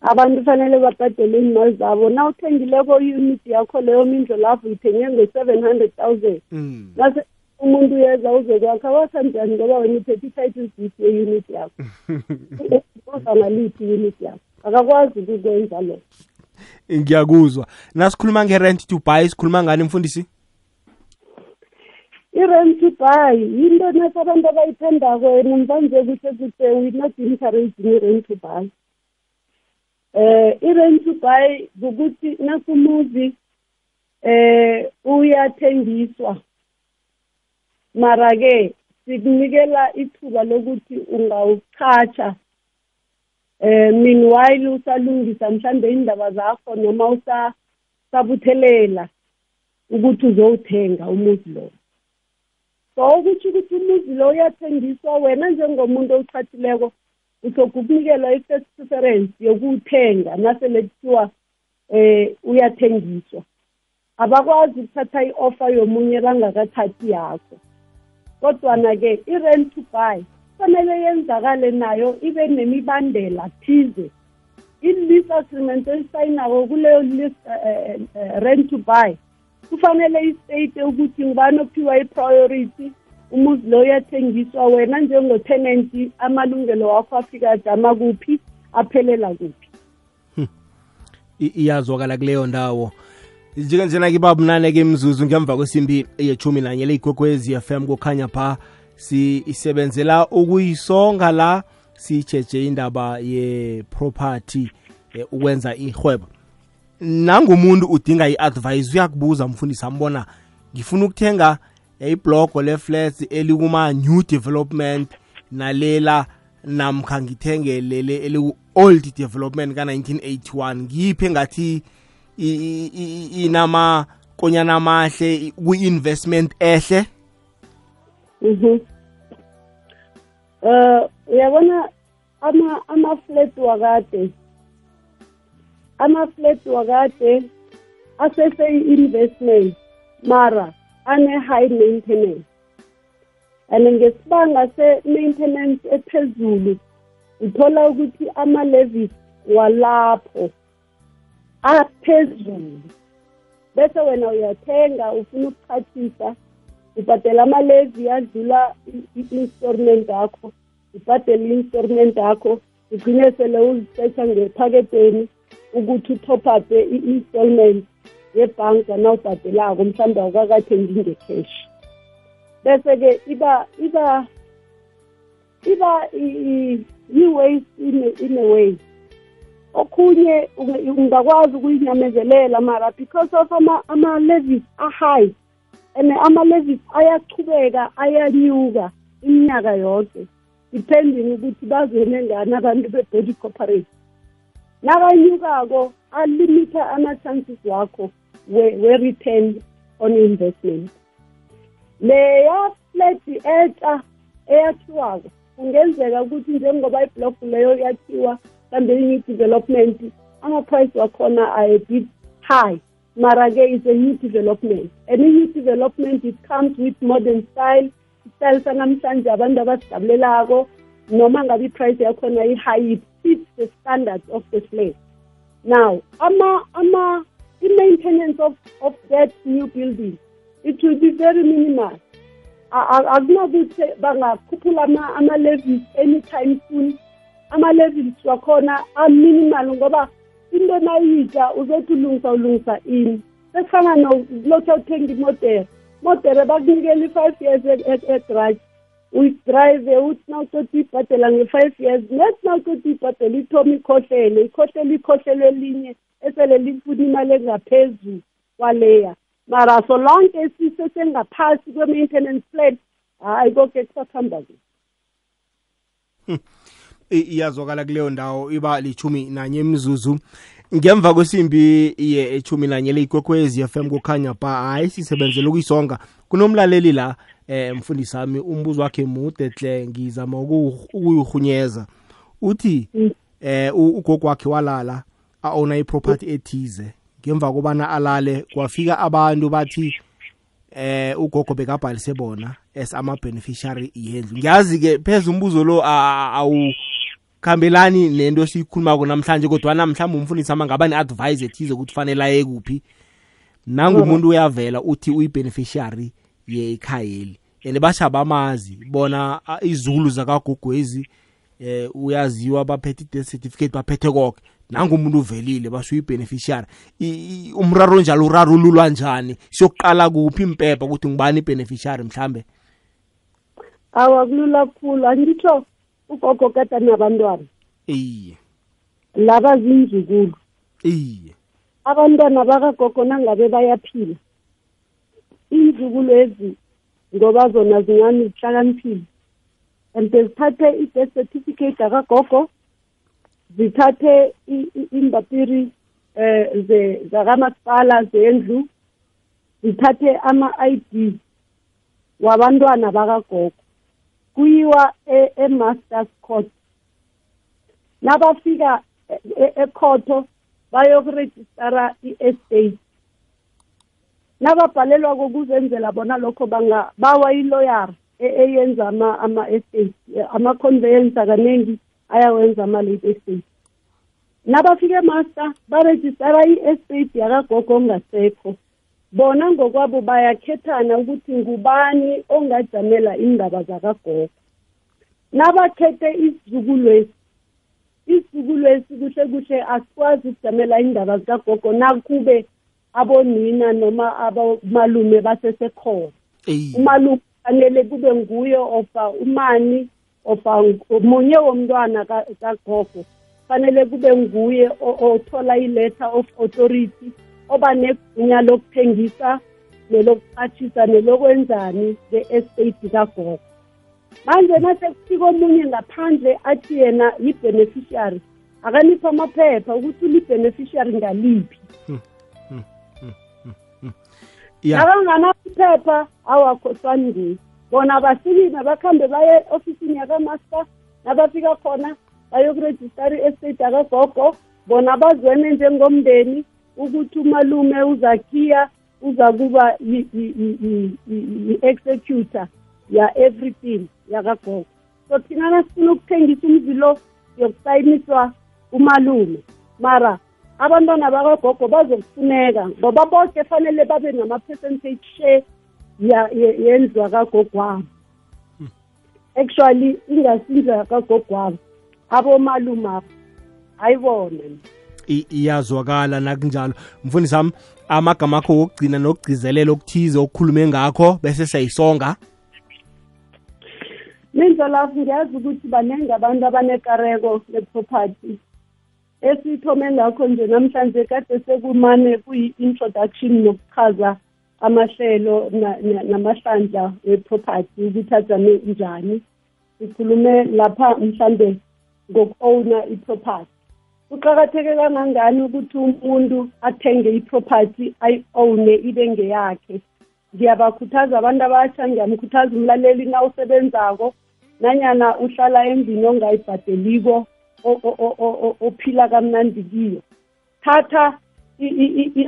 S2: Abantu fanele babhadele iimali zabo. Na uthengileko unit yakho leyo mindlo lapho uyithenge nge-seven hundred thousand.
S1: Mm.
S2: nase umuntu uyeza uzokwakha wakha njani ngoba wena uphethe i-title deed ye-unit yakho? Ozangaliphi i-unit yakho? Akakwazi ukukwenza lokho.
S1: Ngiyakuzwa. Nasikhuluma nge-rent to buy sikhuluma ngani mfundisi?
S2: I-rent to buy yinto nasi abantu abayithandako and mvanje kuhle kuhle we not encouraging i-rent to buy eh i-rent to buy ukuthi nasumuzi eh uyathengiswa. Mara ke sikunikela ithuba lokuthi ungawuchacha eh meanwhile usalungisa mhlambe indaba zakho noma usabuthelela ukuthi uzowuthenga umuzi lo. So ukuthi umuzi lo uyathengiswa wena njengomuntu owuchathileko uhlokukunikelwa i-first preference yokuwuthenga nasele kuthiwa eh uyathengiswa. Abakwazi ukuthatha i-offer yomunye bangakathathi yakho. Kodwana-ke i-rent to buy kufanele yenzakale nayo ibe nemibandela thize. I-lease agreement esayinako kuleyo lease uh, uh, rent to buy kufanele istate ukuthi ngubani ophiwa i-priority umuzi lo uyathengiswa wena njengotenant amalungelo wakho afika ajama kuphi aphelela kuphi.
S1: Iyazwakala kuleyo ndawo. Njengenjena ke babunane-ke mzuzu ngemva kwesimbi yechumi nanye leyigogwezi FM kukhanya pha sisebenzela ukuyisonga la sijeje indaba ye-property eh, ukwenza ihwebo nangumuntu udinga i-advice uyakubuza mfundisi ambona ngifuna ukuthenga iblogo le-flats elikuma-new development nalela namkha ngithenge lele eliku-old development ka-1981 ngiphe engathi inamakonyana amahle kwi-investment ehle.
S2: Mhm. Eh uyabona ama ama-flat wakade ama-flat wakade asese-investment mara ane-high maintenance. And ngesibanga se-maintenance ephezulu uthola ukuthi ama-levis walapho aphezulu. Bese wena uyathenga ufuna ukuchathisa ubhadela amalevi adlula i-installment yakho ubhadele i-installment yakho ugcine sele uzisetsha ngephaketeni ukuthi utop upe i-installment yebhanka nawubhadelako mhlawumbe awukakathengi nge-cash. Bese-ke iba iba iba i-waste in a way. Okhunye ungakwazi ukuyinyamezelela mara because of ama-levis a-high and ama-levis ayachubeka ayanyuka iminyaka yonke depending ukuthi bazwene ngani abantu be-body corporate nakanyukako alimitha ama-chances wakho we-return on investment. Leya flat etsha eyakhiwako kungenzeka ukuthi njengoba iblock leyo yakhiwa mhlawumbe i-new development ama-price wakhona are a bit high. Mara-ke is a new development. And i-new development it comes with modern style. Isityle sanamhlanje abantu abasidabulelako noma ngabe i-price yakhona i-high it fits the standards of the flat now ama ama i-maintenance of, of that new building it will be very minimal. Akunakuthi bangakhuphula ama-levels anytime soon. Ama-levels wakhona aminimal ngoba into enayitsha uzothi ulungisa ulungisa ini. Sekufana nokulokhu uthenga imodere modere. Bakunikela i-five years egarage uyidrive uthi na uceda uyibhadela nge-five years nethi na uceda uyibhadela ithoma ikhohlele ikhohlele ikhohlelo elinye esele lifuna imali engaphezulu kwaleya. Mara so lonke sisesengaphasi kwe-maintenance plan hayi konke kusakuhamba ke
S1: hmm. iyazwakala kuleyo ndawo iba lichumi nanye mzuzu ngemva kwesimbi ye echumi nanye leyikwekwezi FM kukhanya ba hayi sisebenzele ukuyisonga. Kunomlaleli la eh mfundisi sami umbuzo wakhe mude hle ngizama ukuyuhunyeza uthi mm. eh ugogo wakhe walala aona iproperty ethize. Ngemva kobana alale kwafika abantu bathi eh ugogo bekabhalise bona as ama beneficiary yendlu. Ngiyazi ke phezulu umbuzo lo awu khambelani nento siyikhulumako namhlanje kodwa namhlanje umfundisi ama ngaba ne-advice ethize ukuthi fanele aye kuphi. Nangumuntu uyavela uthi uyi-beneficiary yekhayeli and basha bamazi bona izulu zakagogwezi eh uyaziwa baphethe i-death certificate baphethe konke nangumuntu uvelile basho uyi-beneficiary. Umraro njalo urarululwa njani? Siyokuqala kuphi impepha ukuthi ngibani i-beneficiary mhlambe?
S2: Awa kulula khulu. Angitsho ugogo kade nabantwana
S1: iye.
S2: Laba zinzukulu
S1: iye.
S2: Abantwana bakagogo nangabe bayaphila. Inzukulu ezi ngoba zona zincane zihlakaniphile and zithathe i-death certificate akagogo zithathe imbapiri eh zakamasipala zendlu zithathe ama-ID wabantwana bakagogo. Kuyiwa e-masters court. Nabafika ekhotho bayokurejistara i-estate. Nababhalelwa kokuzenzela bona lokho bawa iloyara eyenza ama-estate ama-conveyance akaningi ayawenza ama-late estate. Nabafika emaster barejistara i-estate yakagogo ongasekho. Bona ngokwabo bayakhethana ukuthi ngubani ongajamela indaba zakagogo. Nabakhethe isizukulwesi isizukulwesi kuhle kuhle asikwazi ukujamela indaba zikagogo nakube abonina noma abomalume basesekhona. Umalume fanele kube nguye ofa umani ofa munye womntwana kagogo. Fanele kube nguye othola i-letter of authority oba negunya lokuthengisa nelokuqathisa nelokwenzani le-estate kagogo. Manje nasekufika omunye ngaphandle athi yena yi-beneficiary akaniphi amaphepha ukuthi uli-beneficiary ngaliphi. Nakanganaphepha awakhosani nguye bona basikime bakhambe baye ofisini yakamaster nabafika khona bayokurejistara i-estate akagogo bona bazwene njengomndeni ukuthi umalume uzakhiya uza kuba i-executor ya everything yakagogo. So thina sifuna ukuthengisa umzi lo yokusayiniswa umalume mara abantwana bakagogo bazokufuneka ngoba bonke fanele babe nama-percentage share yendlu kagogwabo. Actually ingasindlu yakagogwabo abomalumapho ayibona
S1: iyazwakala nakunjalo. Mfundisi wami amagama akho wokugcina nokugcizelela okuthize okukhulume ngakho bese siyayisonga.
S2: Mindlolafu ngiyazi ukuthi baningi abantu abanekareko le-property esithome ngakho nje namhlanje kade sekumane kuyi-introduction nokuchaza amahlelo namahlandla we-property ukuthi ajame njani. Sikhulume lapha mhlambe ngoku-owna i-property. Kuqakatheke kangangani ukuthi umuntu athenge iproperty ayi-owne ibe ngeyakhe? Ngiyabakhuthaza abantu abasha ngiyamkhuthaza umlaleli na usebenzako nanyana uhlala endlini ongayibhadeliko ophila kamnandi kiyo. Thatha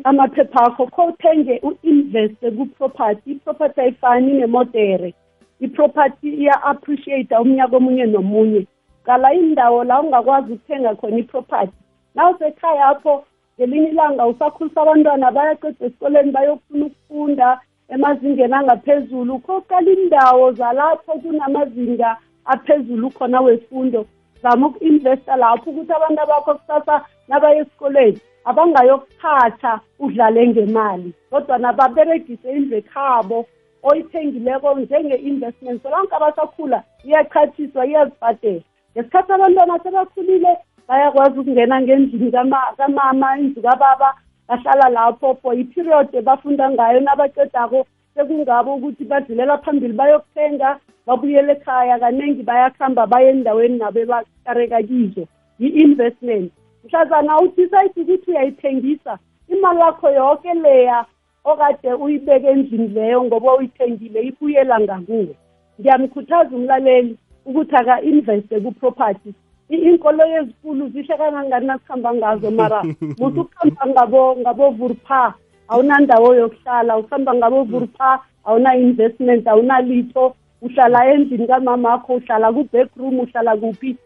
S2: amaphepha akho khowuthenge u-investe ku-property. I-property ayifani nemodere. I-property iya-appreciate umnyaka omunye nomunye. Qala indawo la ungakwazi ukuthenga khona i-property. Nawusekhaya apho ngelinye ilanga usakhulisa abantwana bayaqeda esikoleni bayofuna ukufunda emazingeni angaphezulu. Khoqala indawo zalapho kunamazinga aphezulu khona wefundo. Zama uku-investa lapho ukuthi abantu bakho kusasa nabaye esikoleni abangayokuthatha udlale ngemali. Kodwa nababeregise indlu ekhabo oyithengileko njenge-investment. Solanke abasakhula iyachathiswa iyazibhadela. Ngesikhathi abantwana sebakhulile bayakwazi ukungena ngendlini kamama indlu kababa bahlala lapho for iperiod ebafunda ngayo nabacedako sekungabo ukuthi badlulela phambili bayokuthenga babuyele ekhaya kaningi bayakuhamba baye endaweni nabo bakareka kizo i-investment. Mhlazana udecide ukuthi uyayithengisa imali yakho yonke leya okade uyibeke endlini leyo ngoba uyithengile ibuyela ngakuwe. Ngiyamkhuthaza umlaleli ukuthi aka-investe ku-property. Iinkolo ezikulu zihle kangangani nasihamba ngazo mara muthi ukuhamba ngabo ngabo-vurpa awunandawo yokuhlala ukuhamba ngabo-vurpa awuna-investment awunalitho uhlala endlini kamamakho uhlala ku-backroom uhlala kuphi?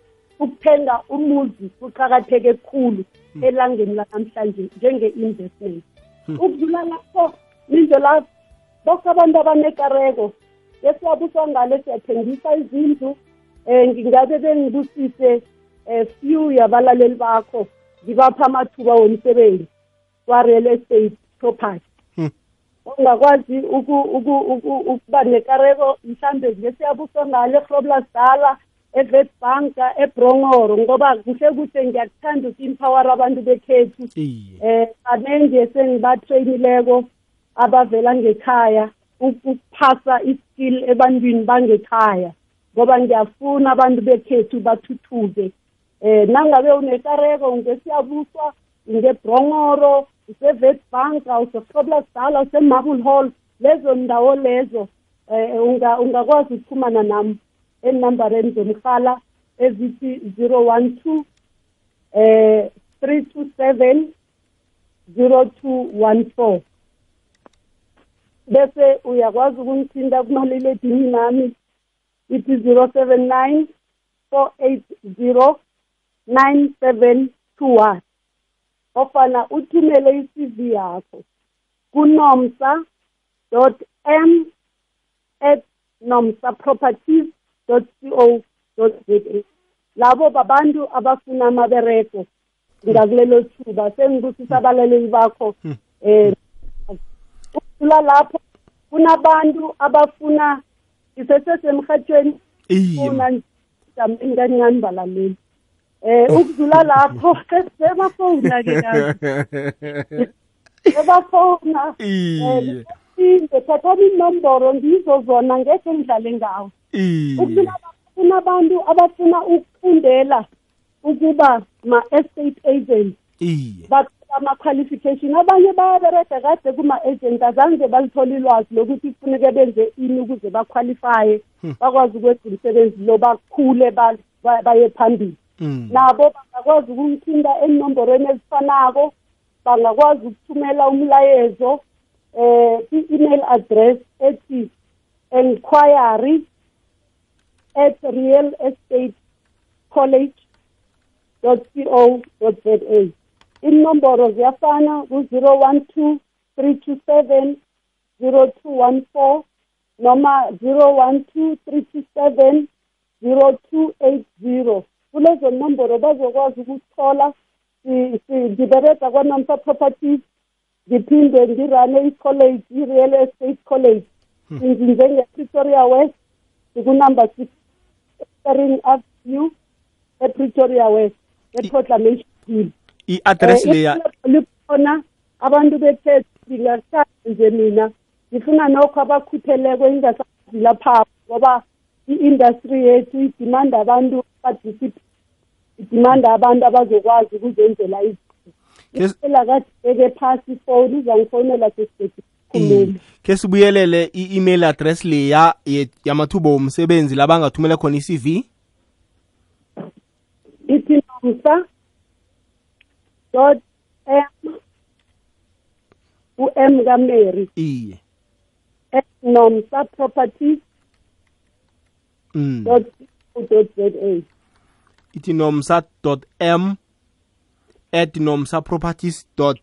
S2: Ukuthenga umuzi kuqakatheke kukhulu elangeni lanamhlanje njenge-investment ukudlula lapho lizo la bonke abantu abanekareko esiyabuswa ngale siyathengisa izindlu um ngingabe bengibusise um few yabalaleli bakho ngibapha amathuba womsebenzi kwa-real estate. Property ongakwazi ukuba nekareko mhlambe nje siyabuswa ngale ehroblas dala evet banka ebrongoro ngoba kuhle kuhle ngiyakuthanda uku-empower abantu bekhethu um kaningi esengibatrayinileko abavela ngekhaya ukuphasa iskill ebantwini bangekhaya ngoba ngiyafuna abantu bekhethu bathuthuke. Um nangabe unekareko ngesiyabuswa ngebrongoro usevet bank usehroblas dala usemarble hall. Lezo ndawo lezo um ungakwazi ukuphumana nami enambareni zomhala ezithi zero one two eh three two seven zero two one four. Bese uyakwazi ukungithinta kumaliledini nami ithi zero seven nine four eight zero nine seven two one. Ofana uthumele i-cv yakho kunomsa m at nomsa properties co za labo babantu abafuna amabereko ngakulelo thuba. Sengibusisa abalaleli bakho um ukudlula lapho kunabantu abafuna isesesemhatshweni funa jameni kancane balaleli. Um ukudlula lapho sebafowuna-ke kazi. Sebafowuna um inde thathani inomboro ngizo zona ngekhe ngidlale ngawo. Kunabantu abafuna ukufundela ukuba ma-estate agent. Bathola ama-qualification. Abanye bayabereda kade kuma-agent azange balithole ilwazi lokuthi kufuneke benze ini ukuze baqualifye bakwazi ukwenza umsebenzi lo bakhule baye phambili. Nabo bangakwazi ukungithinta enomborweni ezifanako bangakwazi ukuthumela umlayezo eh i-email address ethi enquiry at real estate college co za. Inomboro ziyafana ku-zero one two three two seven zero two one four noma zero one two three two seven zero two eight zero. Kulezo nomboro bazokwazi ukuthola ngibereka kwanamsa properties ngiphinde ngirane i-college i-real estate college. Nginzinze nge-pretoria west ndikunumber six ering avenue epretoria west eproclamation hill.
S1: I-address leya
S2: likhona abantu bekhethu ngingathanda nje mina ngifuna nokho abakhutheleko ingasazi lapha ngoba i-industry yethu idimanda abantu badisipline idimanda abantu abazokwazi ukuzenzela izinto. Kade phasi ifowuni izangifonela sesibhedile sikhulume
S1: ke sibuyelele i-email address leya yamathuba womsebenzi labangathumela khona i-cv
S2: ithi nomsa dot m u-m kamary.
S1: Iye.
S2: At nomsa properties
S1: mm.
S2: Dot dot z a
S1: ithi nomsa m at nomsa properties co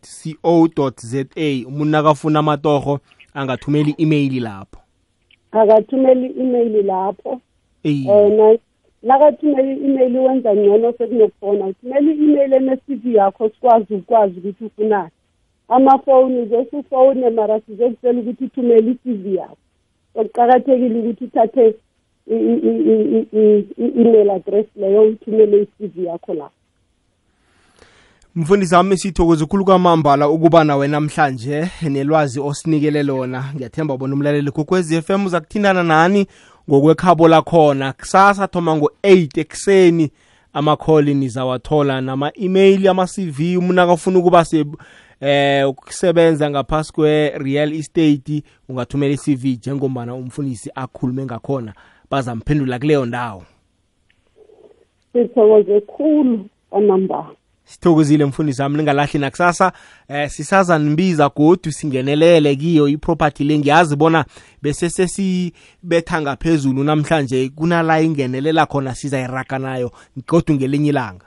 S1: za umuntu nakafuna amatorho angathumela i-email lapho.
S2: Akathumeli i-email lapho. Um na- nakathumela i-email wenza ngcono sekunokufona. Uthumela i-email ene-cv yakho sikwazi ukwazi ukuthi ufunani amafoni zosufowune mara sizokutshela ukuthi uthumele i-cv yakho. So kuqakathekile ukuthi uthathe i-email address leyo uthumele i-cv yakho lapho
S1: mfundisi wami sithokoza ukhulu kwamambala ukuba nawe namhlanje nelwazi osinikele lona. Ngiyathemba bona umlaleli kokwez f m uza kuthindana nani ngokwekhabo lakhona. Kusasa thoma ngo-8 ekuseni amakholi nizawathola nama-email ama-cv umuntu akafuna ukuba se eh ukusebenza ngaphasi kwe-real estate ungathumela i-cv njengombana umfundisi akhulume ngakhona bazamphendula kuleyo ndawo?
S2: Sithokoze khulu kwamambala
S1: sithokozile mfundisi wami ningalahli nakusasa. Eh sisazanibiza godu singenelele kiyo iproperty le. Ngiyazi bona bese sesibetha ngaphezulu namhlanje kunala ingenelela khona sizayiraga nayo godu ngelinye ilanga.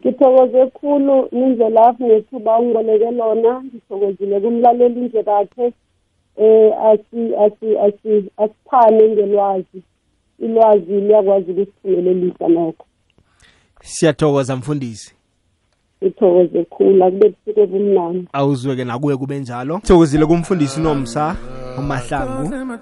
S2: Ngithokoze khulu nindlelafu ngethuba ungiboleke lona. Ngithokozile kumlaleli nje bakhe. Eh asi asi asi asiphane ngelwazi ilwazi liyakwazi ukusiphumelelisa nokho.
S1: Siyathokoza mfundisi.
S2: Ngithokoze khulu akube busuku obumnandi.
S1: Awuzweke nakuwe kube njalo. Sithokozile kumfundisi nomsa umahlangu.